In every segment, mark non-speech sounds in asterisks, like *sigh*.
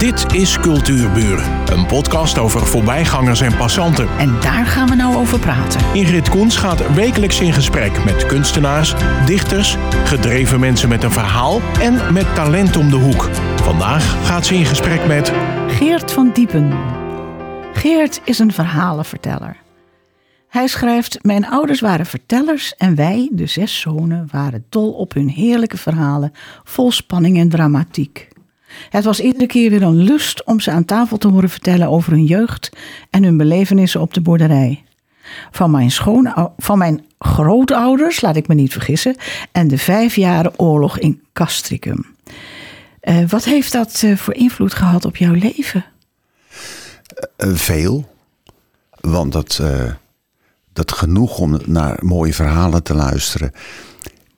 Dit is Cultuurburen, een podcast over voorbijgangers en passanten. En daar gaan we nou over praten. Ingrid Koens gaat wekelijks in gesprek met kunstenaars, dichters, gedreven mensen met een verhaal en met talent om de hoek. Vandaag gaat ze in gesprek met Geert van Diepen. Geert is een verhalenverteller. Hij schrijft: Mijn ouders waren vertellers en wij, de zes zonen, waren dol op hun heerlijke verhalen, vol spanning en dramatiek. Het was iedere keer weer een lust om ze aan tafel te horen vertellen over hun jeugd en hun belevenissen op de boerderij. Van mijn, schoon, van mijn grootouders, laat ik me niet vergissen, en de vijfjaren oorlog in Castricum. Uh, wat heeft dat uh, voor invloed gehad op jouw leven? Uh, veel. Want dat, dat genoeg om naar mooie verhalen te luisteren.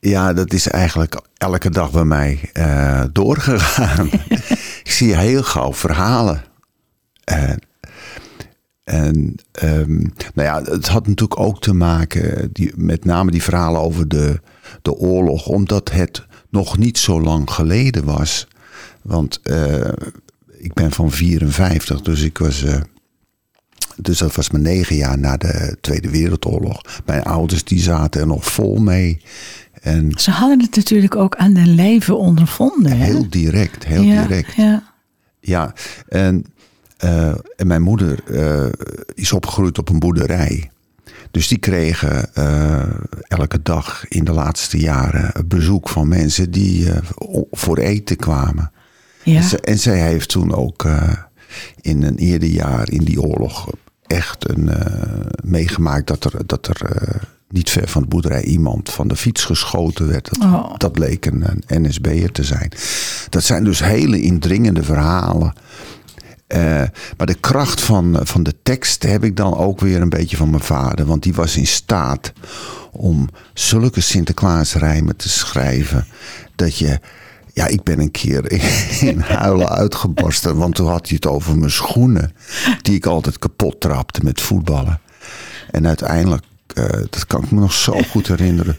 Ja, dat is eigenlijk elke dag bij mij uh, doorgegaan. *laughs* ik zie heel gauw verhalen. En, en um, nou ja, het had natuurlijk ook te maken, die, met name die verhalen over de, de oorlog, omdat het nog niet zo lang geleden was. Want uh, ik ben van 54, dus ik was. Uh, dus dat was mijn negen jaar na de Tweede Wereldoorlog. Mijn ouders die zaten er nog vol mee. En Ze hadden het natuurlijk ook aan de lijve ondervonden. Heel direct, heel ja, direct. Ja, ja en, uh, en mijn moeder uh, is opgegroeid op een boerderij. Dus die kregen uh, elke dag in de laatste jaren bezoek van mensen die voor eten kwamen. Ja. En, ze, en zij heeft toen ook in een eerder jaar in die oorlog echt een, meegemaakt dat er, dat er niet ver van de boerderij iemand van de fiets geschoten werd. Dat, oh. dat bleek een, een NSB'er te zijn. Dat zijn dus hele indringende verhalen. Uh, maar de kracht van, van de tekst heb ik dan ook weer een beetje van mijn vader. Want die was in staat om zulke Sinterklaasrijmen te schrijven. Dat je. Ja, ik ben een keer in *laughs* huilen uitgebarsten. Want toen had hij het over mijn schoenen. Die ik altijd kapot trapte met voetballen. En uiteindelijk uh, dat kan ik me nog zo goed herinneren.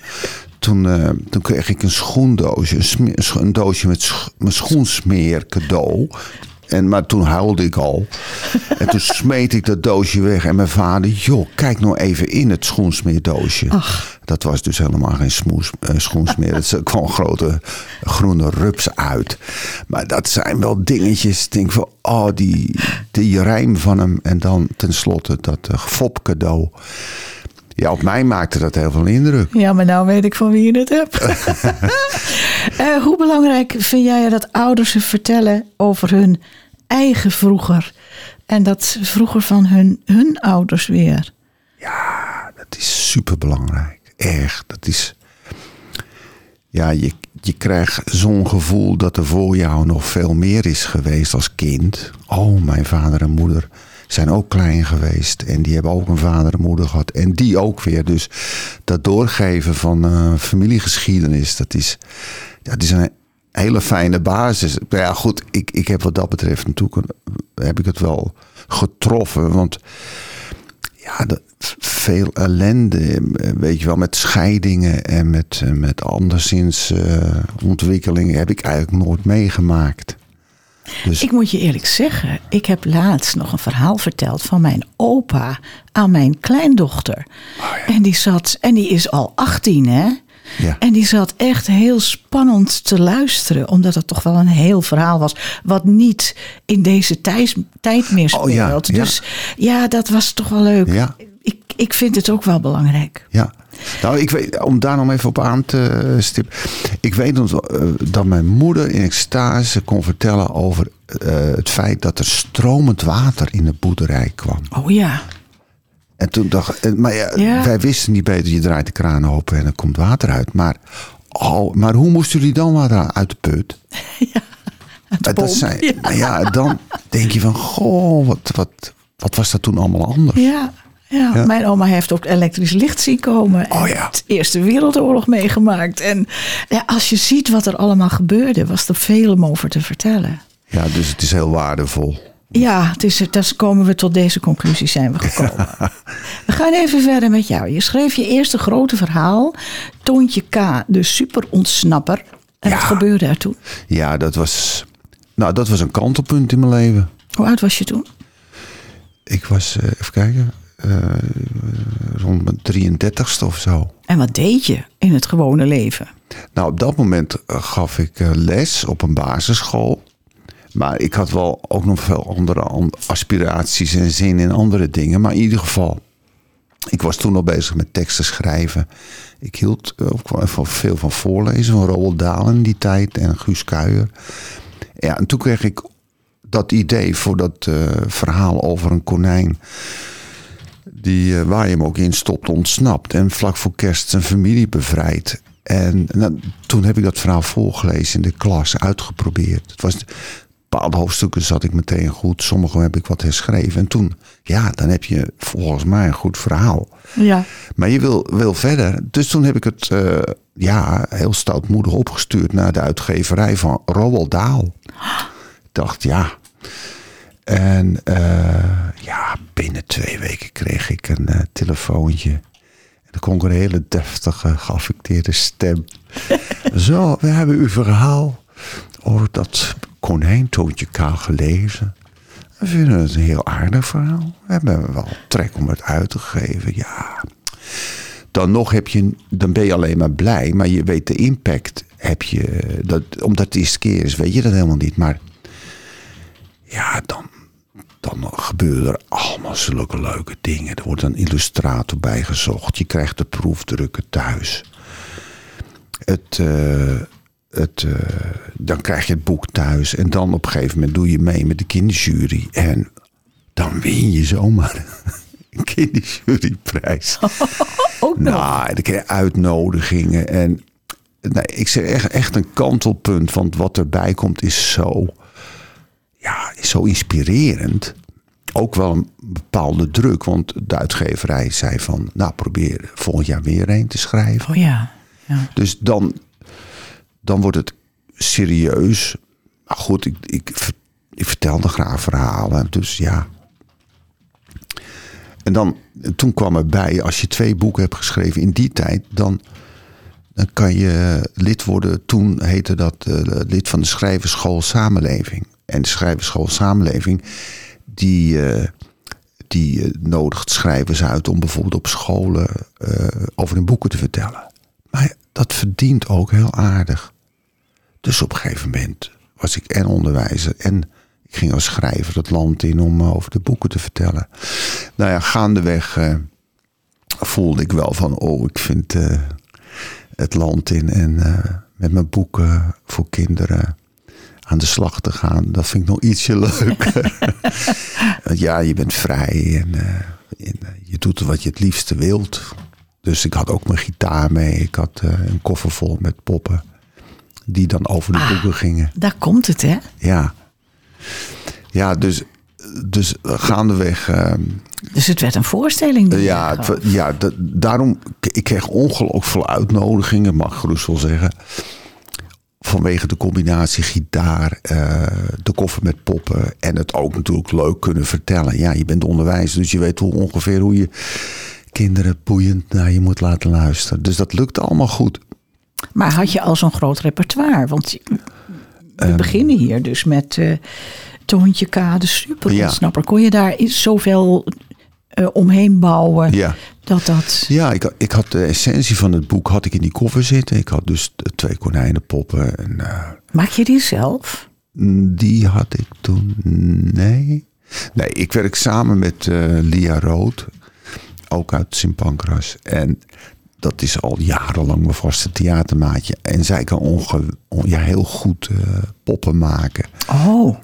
Toen, uh, toen kreeg ik een schoendoosje, een, een doosje met mijn schoensmeer cadeau. En, maar toen huilde ik al. *laughs* En toen smeet ik dat doosje weg. En mijn vader, joh, kijk nou even in het schoensmeerdoosje. Ach. Dat was dus helemaal geen smoes, uh, schoensmeer. Het kwam grote groene rups uit. Maar dat zijn wel dingetjes. Ik denk van, oh, die, die rijm van hem. En dan tenslotte dat uh, fop cadeau. Ja, op mij maakte dat heel veel indruk. Ja, maar nou weet ik van wie je het hebt. uh, *laughs* *laughs* hoe belangrijk vind jij dat ouders vertellen over hun eigen vroeger? En dat vroeger van hun, hun ouders weer? Ja, dat is super belangrijk. Echt. Dat is. Ja, je, je krijgt zo'n gevoel dat er voor jou nog veel meer is geweest als kind. Oh, mijn vader en moeder zijn ook klein geweest. En die hebben ook een vader en moeder gehad. En die ook weer. Dus dat doorgeven van uh, familiegeschiedenis, dat is, dat is een hele fijne basis. Ja, goed, ik, ik heb wat dat betreft natuurlijk heb ik het wel getroffen. Want ja, de, veel ellende, weet je wel, met scheidingen en met, met anderszins uh, ontwikkelingen heb ik eigenlijk nooit meegemaakt. Dus... Ik moet je eerlijk zeggen, ik heb laatst nog een verhaal verteld van mijn opa aan mijn kleindochter. Oh ja. En die zat, en die is al 18 hè. Ja. En die zat echt heel spannend te luisteren, omdat het toch wel een heel verhaal was, wat niet in deze tijd, tijd meer speelt. Oh ja, dus ja, dat was toch wel leuk. Ik, ik vind het ook wel belangrijk. Ja. Nou, ik weet, om daar nog even op aan te stippen. Ik weet uh, dat mijn moeder in extase kon vertellen over uh, het feit dat er stromend water in de boerderij kwam. Oh ja. En toen dacht maar ja, Ja. wij wisten niet beter, je draait de kraan open en er komt water uit. Maar, oh, maar hoe moesten jullie dan water uit de put? *laughs* Ja, het dat zijn, ja. ja, dan denk je van, goh, wat, wat, wat was dat toen allemaal anders? Ja, ja. Ja. mijn oma heeft ook elektrisch licht zien komen. Oh en ja. Het Eerste Wereldoorlog meegemaakt. En ja, als je ziet wat er allemaal gebeurde, was er veel om over te vertellen. Ja, dus het is heel waardevol. Ja, het is, dus komen we tot deze conclusie zijn we gekomen. *laughs* we gaan even verder met jou. Je schreef je eerste grote verhaal, Toontje K, de super ontsnapper. En Ja. wat gebeurde er toen? Ja, dat was. Nou, dat was een kantelpunt in mijn leven. Hoe oud was je toen? Ik was, eh, even kijken, eh, rond mijn 33ste of zo. En wat deed je in het gewone leven? Nou, op dat moment eh, gaf ik les op een basisschool. Maar ik had wel ook nog veel andere aspiraties en zin in andere dingen. Maar in ieder geval, ik was toen al bezig met teksten schrijven. Ik hield eh, ook veel van voorlezen, van Roald Dahl in die tijd en Guus Kuijer. Ja, en toen kreeg ik dat idee voor dat eh, verhaal over een konijn. Die, eh, waar je hem ook in stopt, ontsnapt. En vlak voor kerst zijn familie bevrijdt. En nou, toen heb ik dat verhaal voorgelezen in de klas, uitgeprobeerd. Het was, bepaalde hoofdstukken zat ik meteen goed. Sommige heb ik wat herschreven. En toen, ja, dan heb je volgens mij een goed verhaal. Ja. Maar je wil, wil verder. Dus toen heb ik het eh, ja, heel stoutmoedig opgestuurd naar de uitgeverij van Roald Dahl. Ik dacht, ja. En eh, ja, binnen twee weken kreeg ik een eh, telefoontje. En dan kon ik een hele deftige, geaffecteerde stem. *laughs* Zo, we hebben uw verhaal over dat konijntoontje kaal gelezen. We vinden het een heel aardig verhaal. We hebben wel trek om het uit te geven. Ja, dan nog heb je, dan ben je alleen maar blij, maar je weet de impact heb je, dat, omdat het eerste keer is, weet je dat helemaal niet. Maar ja, dan, dan gebeuren er allemaal zulke leuke dingen. Er wordt een illustrator bijgezocht. Je krijgt de proefdrukken thuis. Het, eh, het, eh, dan krijg je het boek thuis. En dan op een gegeven moment doe je mee met de kinderjury. En dan win je zomaar *laughs* een kinderjuryprijs. *laughs* Ook nog. Nou, dan krijg je uitnodigingen. En nee, ik zeg echt, echt een kantelpunt. Want wat erbij komt is zo, ja, is zo inspirerend. Ook wel een bepaalde druk. Want de uitgeverij zei van, nou probeer volgend jaar weer een te schrijven. Oh ja. ja. Dus dan, dan wordt het serieus. Maar goed, ik, ik, ik vertelde graag verhalen. Dus ja. En dan, toen kwam erbij, als je twee boeken hebt geschreven in die tijd, dan, dan kan je lid worden. Toen heette dat eh, lid van de Schrijverschool Samenleving. En de Schrijverschool Samenleving, die, eh, die eh, nodigt schrijvers uit om bijvoorbeeld op scholen over hun boeken te vertellen. Maar dat verdient ook heel aardig. Dus op een gegeven moment was ik en onderwijzer en ik ging als schrijver het land in om eh, over de boeken te vertellen. Nou ja, gaandeweg eh, voelde ik wel van, oh, ik vind eh, het land in en met mijn boeken voor kinderen aan de slag te gaan, dat vind ik nog ietsje leuker. *laughs* Want ja, je bent vrij en, en, je doet wat je het liefste wilt. Dus ik had ook mijn gitaar mee. Ik had een koffer vol met poppen. Die dan over de Ah. boeken gingen. Daar komt het, hè? Ja. Ja, dus, dus gaandeweg. eh, Dus het werd een voorstelling. je ja, het- ja da- daarom. Ik kreeg ongelooflijk veel uitnodigingen, mag ik gerust wel zeggen. Vanwege de combinatie gitaar, eh, de koffer met poppen. En het ook natuurlijk leuk kunnen vertellen. Ja, je bent onderwijzer, dus je weet hoe, ongeveer hoe je kinderen boeiend naar je moet laten luisteren. Dus dat lukte allemaal goed. Maar had je al zo'n groot repertoire? Want we Ehm. beginnen hier dus met eh Toontje K, de superontsnapper. Kon je daar zoveel eh, omheen bouwen Ja. dat dat... Ja, ik, ik had de essentie van het boek had ik in die koffer zitten. Ik had dus twee konijnenpoppen. En, eh, Maak je die zelf? die had ik toen. Nee. Nee, ik werk samen met Lia Rood. Ook uit Sint Pancras. En dat is al jarenlang mijn vaste theatermaatje. En zij kan onge, heel goed eh, poppen maken. Oh,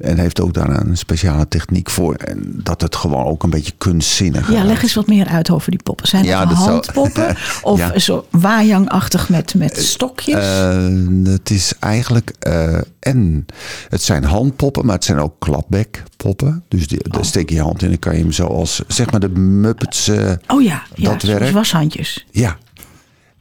En heeft ook daar een speciale techniek voor. En dat het gewoon ook een beetje kunstzinnig ja, leg eens wat meer uit over die poppen. Zijn Ja, het dat zou- handpoppen *laughs* of Ja. zo wajangachtig met, met stokjes? Eh, het is eigenlijk. eh, en het zijn handpoppen, maar het zijn ook klapbekpoppen. Dus die, Oh. daar steek je je hand in en dan kan je hem zoals. Zeg maar de Muppets. eh, oh ja, ja dat werkt. washandjes. ja.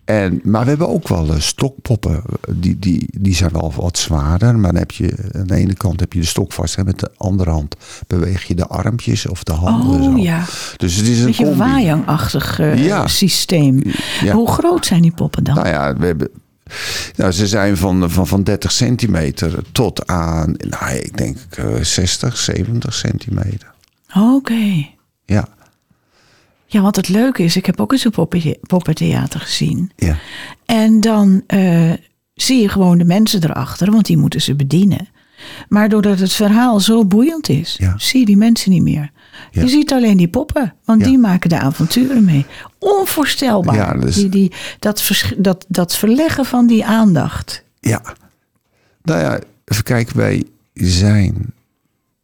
En, maar we hebben ook wel eh, stokpoppen. Die, die, die zijn wel wat zwaarder. Maar dan heb je aan de ene kant heb je de stok vast. En met de andere hand beweeg je de armpjes of de handen. Oh zo. ja, Dus het is een beetje een wajangachtig eh, Ja. systeem. Ja. Hoe groot zijn die poppen dan? Nou ja, we hebben, Nou, ze zijn van, van, van 30 centimeter tot aan, nou, ik denk eh 60, 70 centimeter. Oké. Ja, Ja, want het leuke is, ik heb ook eens een poppen- poppentheater gezien. ja, En dan eh, zie je gewoon de mensen erachter, want die moeten ze bedienen. Maar doordat het verhaal zo boeiend is, Ja. zie je die mensen niet meer. Ja. Je ziet alleen die poppen, want Ja. die maken de avonturen mee. Onvoorstelbaar. Dus- die, die, dat, vers- dat, dat verleggen van die aandacht. ja. Nou ja, even kijken, wij zijn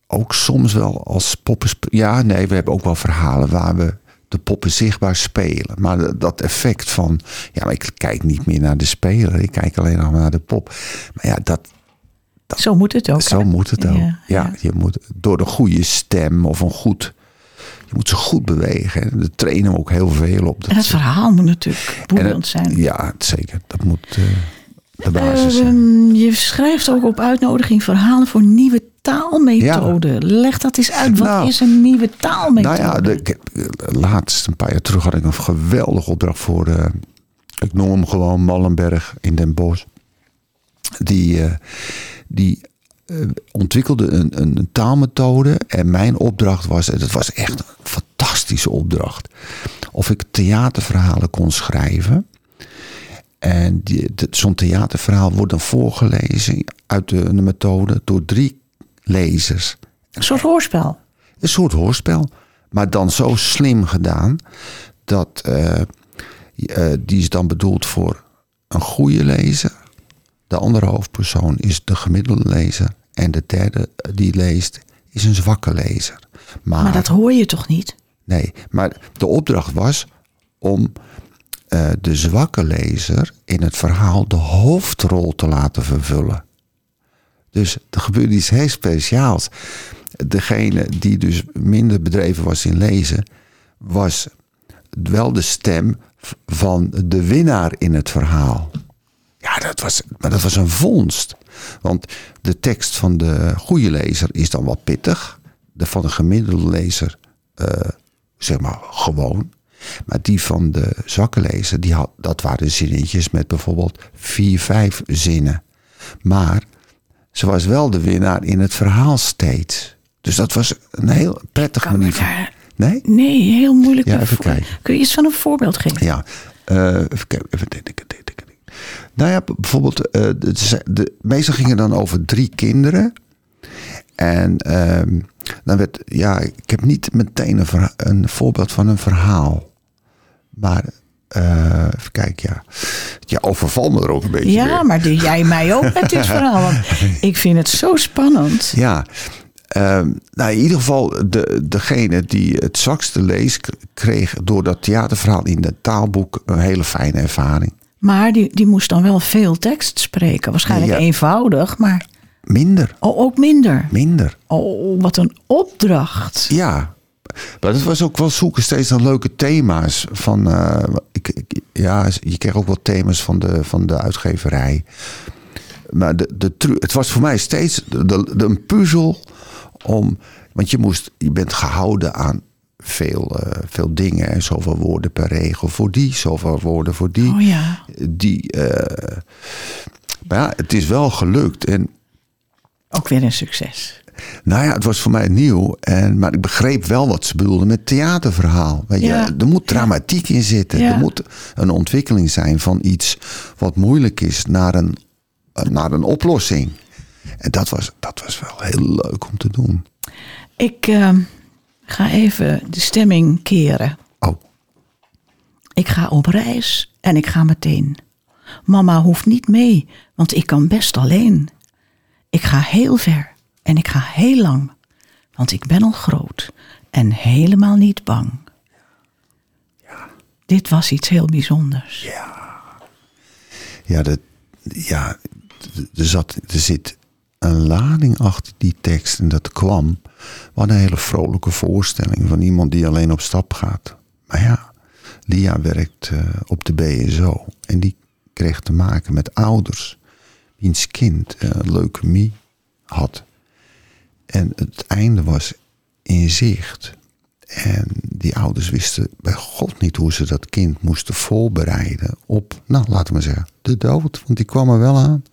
ook soms wel als poppen... Ja, nee, we hebben ook wel verhalen waar we de poppen zichtbaar spelen. Maar de- dat effect van, ja, maar ik kijk niet meer naar de speler. Ik kijk alleen nog naar de pop. Maar ja, dat, Zo moet het ook. Zo hè? moet het ook. Ja, Ja, ja. je moet door de goede stem of een goed. Je moet ze goed bewegen. Daar trainen we ook heel veel op. Dat En het verhaal moet natuurlijk en boeiend zijn. Ja, zeker. Dat moet eh, de basis zijn. Ehm, je schrijft ook op uitnodiging verhalen voor nieuwe taalmethoden. Leg dat eens uit. Wat Nou, is een nieuwe taalmethode? Nou ja, de, ik heb, eh, laatst een paar jaar terug had ik een geweldige opdracht voor. eh, ik noem hem gewoon Mallenberg in Den Bosch. Die, eh, die ontwikkelde een, een, een taalmethode. En mijn opdracht was, en het was echt een fantastische opdracht. Of ik theaterverhalen kon schrijven. En zo'n theaterverhaal wordt dan voorgelezen uit de, de methode door drie lezers. Een soort hoorspel. Een soort hoorspel. Maar dan zo slim gedaan dat eh, eh, die is dan bedoeld voor een goede lezer. De andere hoofdpersoon is de gemiddelde lezer. En de derde die leest is een zwakke lezer. Maar, Maar dat hoor je toch niet? nee, maar de opdracht was om eh, de zwakke lezer in het verhaal de hoofdrol te laten vervullen. Dus er gebeurde iets heel speciaals. Degene die dus minder bedreven was in lezen, was wel de stem van de winnaar in het verhaal. Ja, dat was, maar dat was een vondst. Want de tekst van de goede lezer is dan wel pittig. De van de gemiddelde lezer, eh, zeg maar, gewoon. Maar die van de zwakke lezer, die had, dat waren zinnetjes met bijvoorbeeld vier, vijf zinnen. Maar ze was wel de winnaar in het verhaal steeds. Dus dat was een heel me manier van... daar- Nee? Nee, heel moeilijk. Ja, even kijken. Kun je iets van een voorbeeld geven? Ja, eh, even kijken. Even denken, denken, denken. Nou ja, bijvoorbeeld, eh, de, de, de, meestal gingen dan over drie kinderen. En ehm, dan werd, ja, ik heb niet meteen een voorbeeld van een verhaal. Maar, eh, even kijken, ja. Ja, overval me er ook een beetje Ja, maar die, jij mij ook met dit *laughs* verhaal. Want ik vind het zo spannend. Ja, ehm, nou in ieder geval de, degene die het zwakste lees... kreeg door dat theaterverhaal in het taalboek een hele fijne ervaring. Maar die, die moest dan wel veel tekst spreken. Waarschijnlijk Ja. eenvoudig, maar Minder, oh, ook minder. minder. Oh, wat een opdracht. Ja, maar het was ook wel zoeken steeds naar leuke thema's. Van, eh, ik, ik- ja, je kreeg ook wel thema's van de, van de uitgeverij. Maar de, de, tru- het was voor mij steeds de, de, de- een puzzel om. Want je, moest, je bent gehouden aan veel, eh, veel dingen. En zoveel woorden per regel voor die, zoveel woorden voor die. Oh ja. die eh, maar ja, het is wel gelukt. En Ook weer een succes. Nou ja, het was voor mij nieuw. En, maar ik begreep wel wat ze bedoelden met theaterverhaal. Weet je, Ja. er moet dramatiek in zitten. Ja. Er moet een ontwikkeling zijn van iets wat moeilijk is naar een, naar een oplossing. En dat was, dat was wel heel leuk om te doen. Ik eh, ga even de stemming keren. Oh, Ik ga op reis en ik ga meteen. Mama hoeft niet mee, want ik kan best alleen. Ik ga heel ver en ik ga heel lang, want ik ben al groot en helemaal niet bang. Dit was iets heel bijzonders. ja, dat, ja er, zat, er zit een lading achter die tekst. En dat kwam. Wat een hele vrolijke voorstelling van iemand die alleen op stap gaat. Maar ja, Lia werkt eh, op de BSO. En die kreeg te maken met ouders. Wiens kind eh, leukemie had. En het einde was in zicht. En die ouders wisten bij God niet hoe ze dat kind moesten voorbereiden op, nou laten we zeggen, de dood. Want die kwam er wel aan.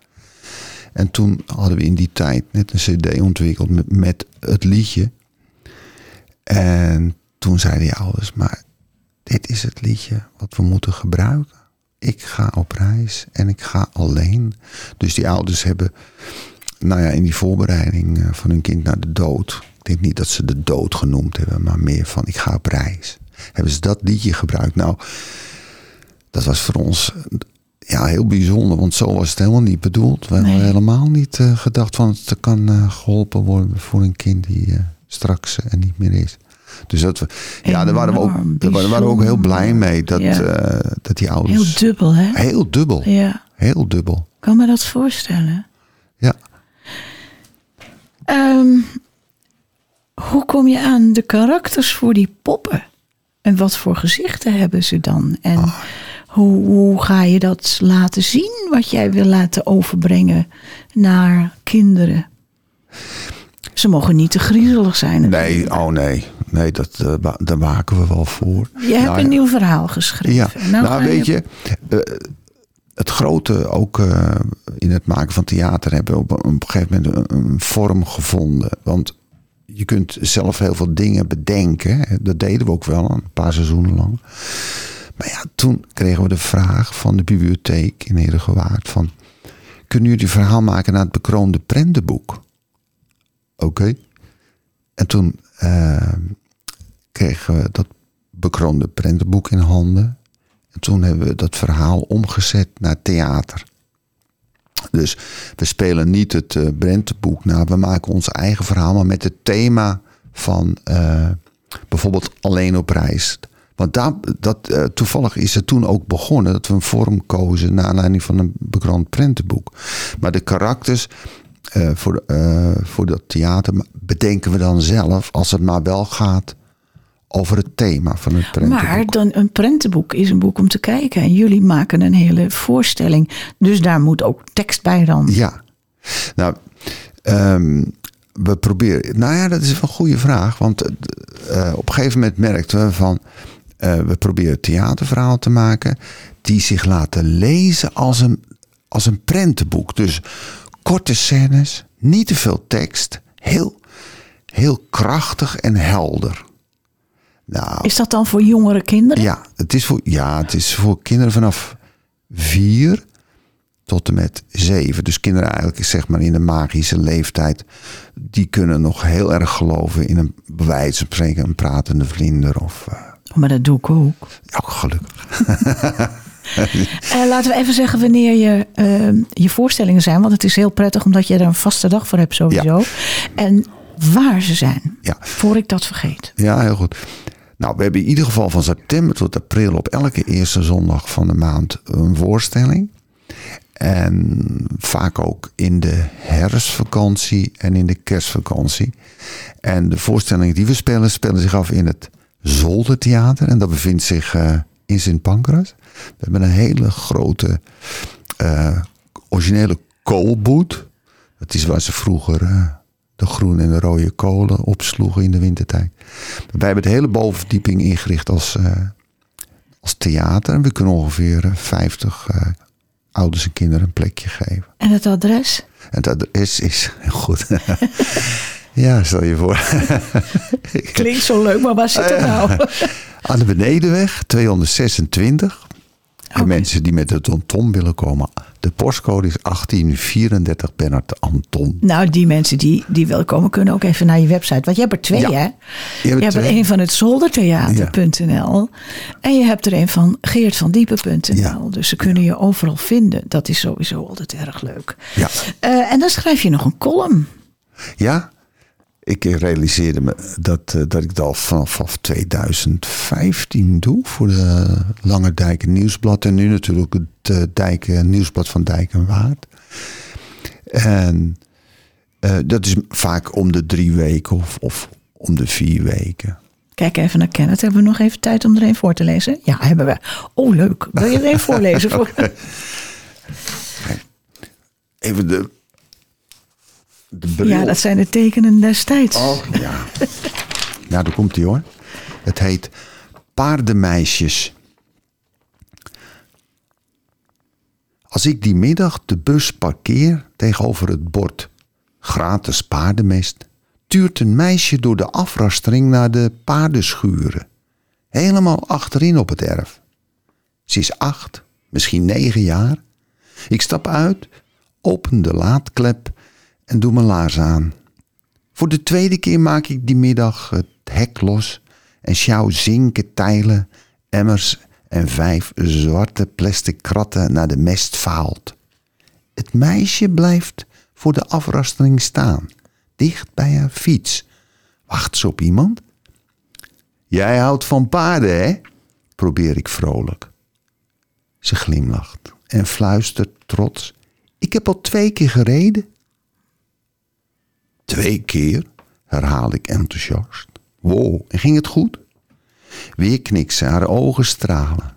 En toen hadden we in die tijd net een cd ontwikkeld met, met het liedje. En toen zeiden die ouders, maar dit is het liedje wat we moeten gebruiken. Ik ga op reis en ik ga alleen. Dus die ouders hebben, nou ja, in die voorbereiding eh, van hun kind naar de dood. Ik denk niet dat ze de dood genoemd hebben, maar meer van ik ga op reis. Hebben ze dat liedje gebruikt? Nou, dat was voor ons ja, heel bijzonder, want zo was het helemaal niet bedoeld. We hebben helemaal niet uh, gedacht van het kan uh, geholpen worden voor een kind die uh, straks er niet meer is. Dus dat we, ja, daar waren we, ook, daar waren we ook heel blij mee dat, ja. dat die ouders. Heel dubbel, hè? Heel dubbel. Ja. Heel dubbel. Kan me dat voorstellen? Ja. Um, hoe kom je aan de karakters voor die poppen? En wat voor gezichten hebben ze dan? En oh. hoe, hoe ga je dat laten zien, wat jij wil laten overbrengen naar kinderen? Ze mogen niet te griezelig zijn. Nee, oh nee. Nee, dat, uh, daar maken we wel voor. Je hebt nou, een nieuw verhaal geschreven. Ja, nou, nou weet je, uh, het grote ook uh, in het maken van theater hebben we op, een gegeven moment een, vorm gevonden. Want je kunt zelf heel veel dingen bedenken. Dat deden we ook wel een paar seizoenen lang. Maar ja, toen kregen we de vraag van de bibliotheek in Herengewaard van... Kunnen jullie verhaal maken naar het bekroonde prentenboek? Oké. En toen uh, kregen we dat bekroonde prentenboek in handen. En toen hebben we dat verhaal omgezet naar theater. Dus we spelen niet het uh, Brentenboek na. We maken ons eigen verhaal, maar met het thema van uh, bijvoorbeeld alleen op reis. Want daar, dat, uh, toevallig is het toen ook begonnen dat we een vorm kozen naar aanleiding van een bekend prentenboek. Maar de karakters voor, voor dat theater bedenken we dan zelf, als het maar wel gaat over het thema van het prentenboek. Maar dan een prentenboek is een boek om te kijken. En jullie maken een hele voorstelling. Dus daar moet ook tekst bij dan. Ja. Nou, um, we proberen... Nou ja, dat is een goede vraag. Want uh, op een gegeven moment merkten we van... Uh, we proberen theaterverhaal te maken... die zich laten lezen als een, als een prentenboek. Dus korte scènes, niet te veel tekst. Heel, heel krachtig en helder. Nou, is dat dan voor jongere kinderen? Ja, het is voor, ja, het is voor kinderen vanaf vier tot en met zeven. Dus kinderen eigenlijk zeg maar in de magische leeftijd. Die kunnen nog heel erg geloven in een bewijs van spreken een pratende vlinder. Of, uh... maar dat doe ik ook. Ja, gelukkig. uh, *laughs* laten we even zeggen wanneer je, uh, je voorstellingen zijn. Want het is heel prettig omdat je er een vaste dag voor hebt sowieso. Ja. En waar ze zijn. Ja. Voor ik dat vergeet. Ja, heel goed. Nou, we hebben in ieder geval van september tot april op elke eerste zondag van de maand een voorstelling. En vaak ook in de herfstvakantie en in de kerstvakantie. En de voorstellingen die we spelen, spelen zich af in het Zoldertheater. En dat bevindt zich uh, in Sint Pancras. We hebben een hele grote, uh, originele koolboet. Dat is waar ze vroeger uh, de groene en de rode kolen opsloegen in de wintertijd. Wij hebben de hele bovenverdieping ingericht als, uh, als theater. En we kunnen ongeveer 50 uh, ouders en kinderen een plekje geven. En het adres? En het adres is *laughs* goed. ja, stel je voor. *laughs* Klinkt zo leuk, maar waar zit het nou? *laughs* Aan de Benedenweg, 226. Okay. En mensen die met de TomTom willen komen. De postcode is 1834 Bernard Anton. Nou, die mensen die, die willen komen, kunnen ook even naar je website. Want je hebt er twee, ja. hè? Je hebt, je hebt er een van het zoldertheater.nl. En je hebt er een van geertvandiepen.nl. Ja. Dus ze kunnen je overal vinden. Dat is sowieso altijd erg leuk. Ja. Uh, en dan schrijf je nog een column. Ja, ik realiseerde me dat, uh, dat ik dat al vanaf 2015 doe voor de Lange Dijken Nieuwsblad. En nu natuurlijk het uh, Dijken Nieuwsblad van Dijk en Waard. En uh, dat is vaak om de drie weken of, of om de vier weken. Kijk even naar Kenneth. Hebben we nog even tijd om er een voor te lezen? Ja, hebben we. Oh, leuk. Wil je er een *laughs* voorlezen? Voor? okay. Even de ja, dat zijn de tekenen destijds. Oh, ja. *laughs* nou, daar komt hij hoor. Het heet Paardenmeisjes. Als ik die middag de bus parkeer tegenover het bord gratis paardenmest, tuurt een meisje door de afrastering naar de paardenschuren. Helemaal achterin op het erf. Ze is acht, misschien negen jaar. Ik stap uit, open de laadklep en doe mijn laars aan. Voor de tweede keer maak ik die middag het hek los en sjouw zinken tijlen, emmers en vijf zwarte plastic kratten naar de mest faalt. Het meisje blijft voor de afrastering staan, dicht bij haar fiets. Wacht ze op iemand? Jij houdt van paarden, hè? probeer ik vrolijk. Ze glimlacht en fluistert trots. Ik heb al twee keer gereden. Twee keer, herhaal ik enthousiast. Wow, en ging het goed? Weer knikt ze, haar ogen stralen.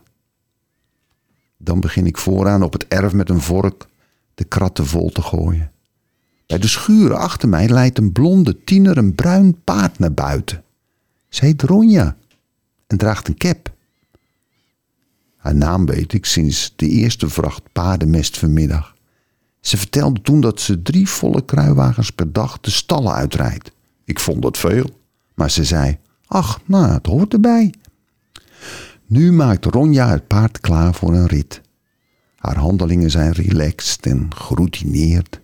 Dan begin ik vooraan op het erf met een vork de kratten vol te gooien. Bij de schuren achter mij leidt een blonde tiener een bruin paard naar buiten. Ze heet Ronja en draagt een cap. Haar naam weet ik sinds de eerste vracht paardenmest vanmiddag. Ze vertelde toen dat ze drie volle kruiwagens per dag de stallen uitrijdt. Ik vond dat veel, maar ze zei: Ach, nou, het hoort erbij. Nu maakt Ronja het paard klaar voor een rit. Haar handelingen zijn relaxed en geroutineerd.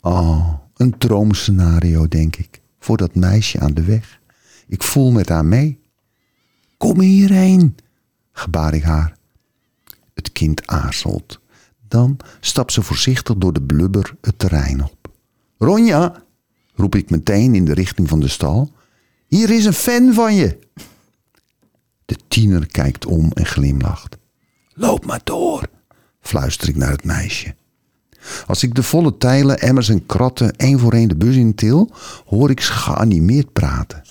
Oh, een droomscenario, denk ik, voor dat meisje aan de weg. Ik voel met haar mee. Kom hierheen, gebaar ik haar. Het kind aarzelt. Dan stapt ze voorzichtig door de blubber het terrein op. Ronja, roep ik meteen in de richting van de stal. Hier is een fan van je. De tiener kijkt om en glimlacht. Loop maar door, fluister ik naar het meisje. Als ik de volle tijlen, emmers en kratten één voor één de bus intil, hoor ik ze geanimeerd praten.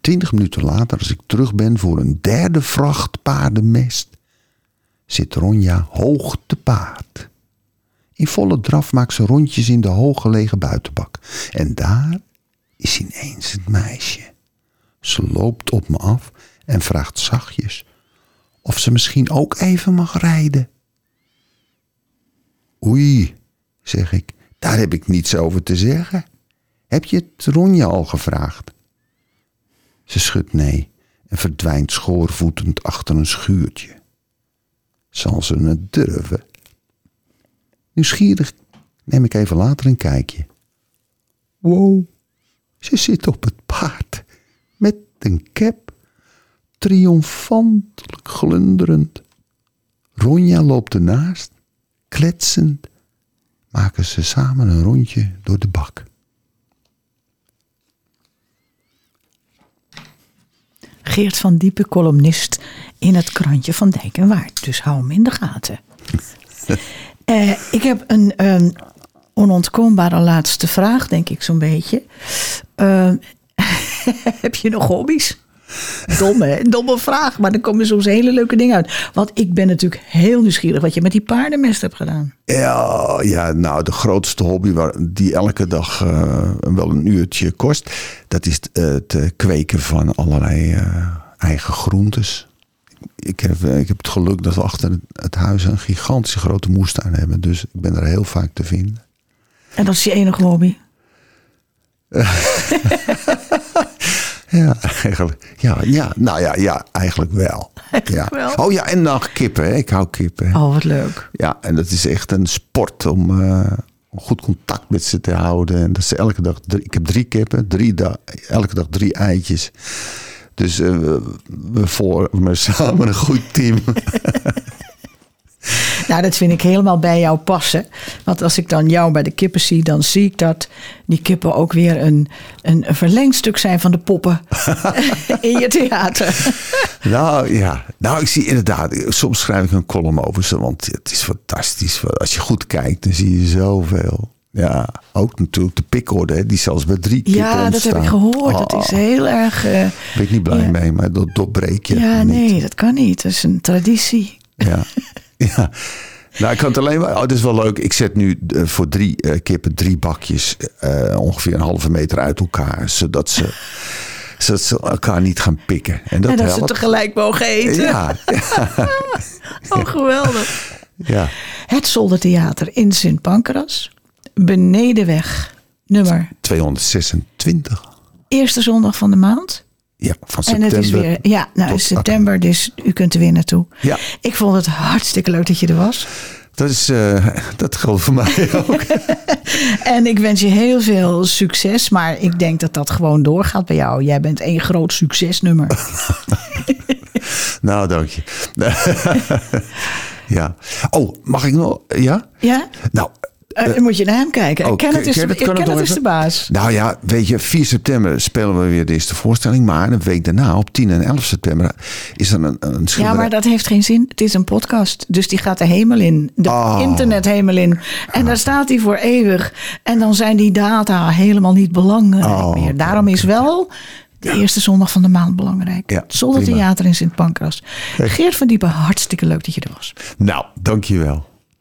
Twintig minuten later, als ik terug ben voor een derde vracht paardenmest, zit Ronja hoog te paard. In volle draf maakt ze rondjes in de hooggelegen buitenbak. En daar is ineens het meisje. Ze loopt op me af en vraagt zachtjes of ze misschien ook even mag rijden. Oei, zeg ik, daar heb ik niets over te zeggen. Heb je het Ronja al gevraagd? Ze schudt nee en verdwijnt schoorvoetend achter een schuurtje. Zal ze het durven? Nieuwsgierig neem ik even later een kijkje. Wow, ze zit op het paard met een cap, triomfantelijk glunderend. Ronja loopt ernaast, kletsend, maken ze samen een rondje door de bak. Geert van Diepen, columnist in het krantje van Dijk en Waard. Dus hou hem in de gaten. *laughs* Eh, ik heb een, een onontkoombare laatste vraag, denk ik zo'n beetje. Eh, *laughs* heb je nog hobby's? Domme, domme vraag, maar er komen soms hele leuke dingen uit. Want ik ben natuurlijk heel nieuwsgierig wat je met die paardenmest hebt gedaan. Ja, ja nou, de grootste hobby waar, die elke dag eh, wel een uurtje kost, dat is eh, het eh, kweken van allerlei eh, eigen groentes. Ik heb, ik heb het geluk dat we achter het- het huis een gigantische grote moestuin hebben. Dus ik ben er heel vaak te vinden. En dat is je enige hobby. *laughs* Ja, *laughs* eigenlijk. Ja, ja, nou ja, ja eigenlijk wel. Eigenlijk ja. wel. Oh ja, en nog kippen. Hè. Ik hou kippen. hè. Oh, wat leuk. Ja, en dat is echt een sport om, eh, om goed contact met ze te houden. En dat ze elke dag, drie, ik heb drie kippen, drie da elke dag drie eitjes. Dus we, we vormen samen een goed team. *laughs* Nou, dat vind ik helemaal bij jou passen. Want als ik dan jou bij de kippen zie, dan zie ik dat die kippen ook weer een, een, een verlengstuk zijn van de poppen *laughs* in je theater. nou ja, nou ik zie inderdaad, soms schrijf ik een column over ze, want het is fantastisch. Als je goed kijkt, dan zie je zoveel. Ja, ook natuurlijk de pikorde, die zelfs bij drie kippen Ja, dat heb ik gehoord. Dat Oh, is heel erg. eh, Daar ben ik niet blij ja. mee, maar dat doorbreek je ja, niet. nee, dat kan niet. Dat is een traditie. Ja. *laughs* *laughs* ja. Nou, ik kan het alleen maar. Oh, het is wel leuk. Ik zet nu eh, voor drie eh, kippen drie bakjes eh, ongeveer een halve meter uit elkaar. Zodat ze *laughs* zodat ze elkaar niet gaan pikken. En dat, en dat ze tegelijk mogen eten. *laughs* Ja, Oh, geweldig. ja. Het Zoldertheater in Sint Pancras. Benedenweg, nummer ...226. eerste zondag van de maand. Ja, van En september. het is weer, ja, nou is september, dus u kunt er weer naartoe. Ja. Ik vond het hartstikke leuk dat je er was. Dat, is, eh, dat geldt voor mij ook. *laughs* En ik wens je heel veel succes, maar ik denk dat dat gewoon doorgaat bij jou. Jij bent één groot succesnummer. *laughs* nou, dank je. *laughs* ja. Oh, mag ik nog? Ja? Ja? Nou, Dan moet je naar hem kijken. oh, Kenneth is, Kenneth, nog is de baas. Nou ja, weet je, 4 september spelen we weer de eerste voorstelling. Maar een week daarna, op 10 en 11 september, is er een, een Ja, maar dat heeft geen zin. Het is een podcast. Dus die gaat de hemel in. De Oh. internethemel in. En daar staat hij voor eeuwig. En dan zijn die data helemaal niet belangrijk Oh, meer. Daarom is wel de eerste zondag van de maand belangrijk. Ja, Zonder theater in Sint Pancras. Geert van Diepen, hartstikke leuk dat je er was. Nou, dankjewel.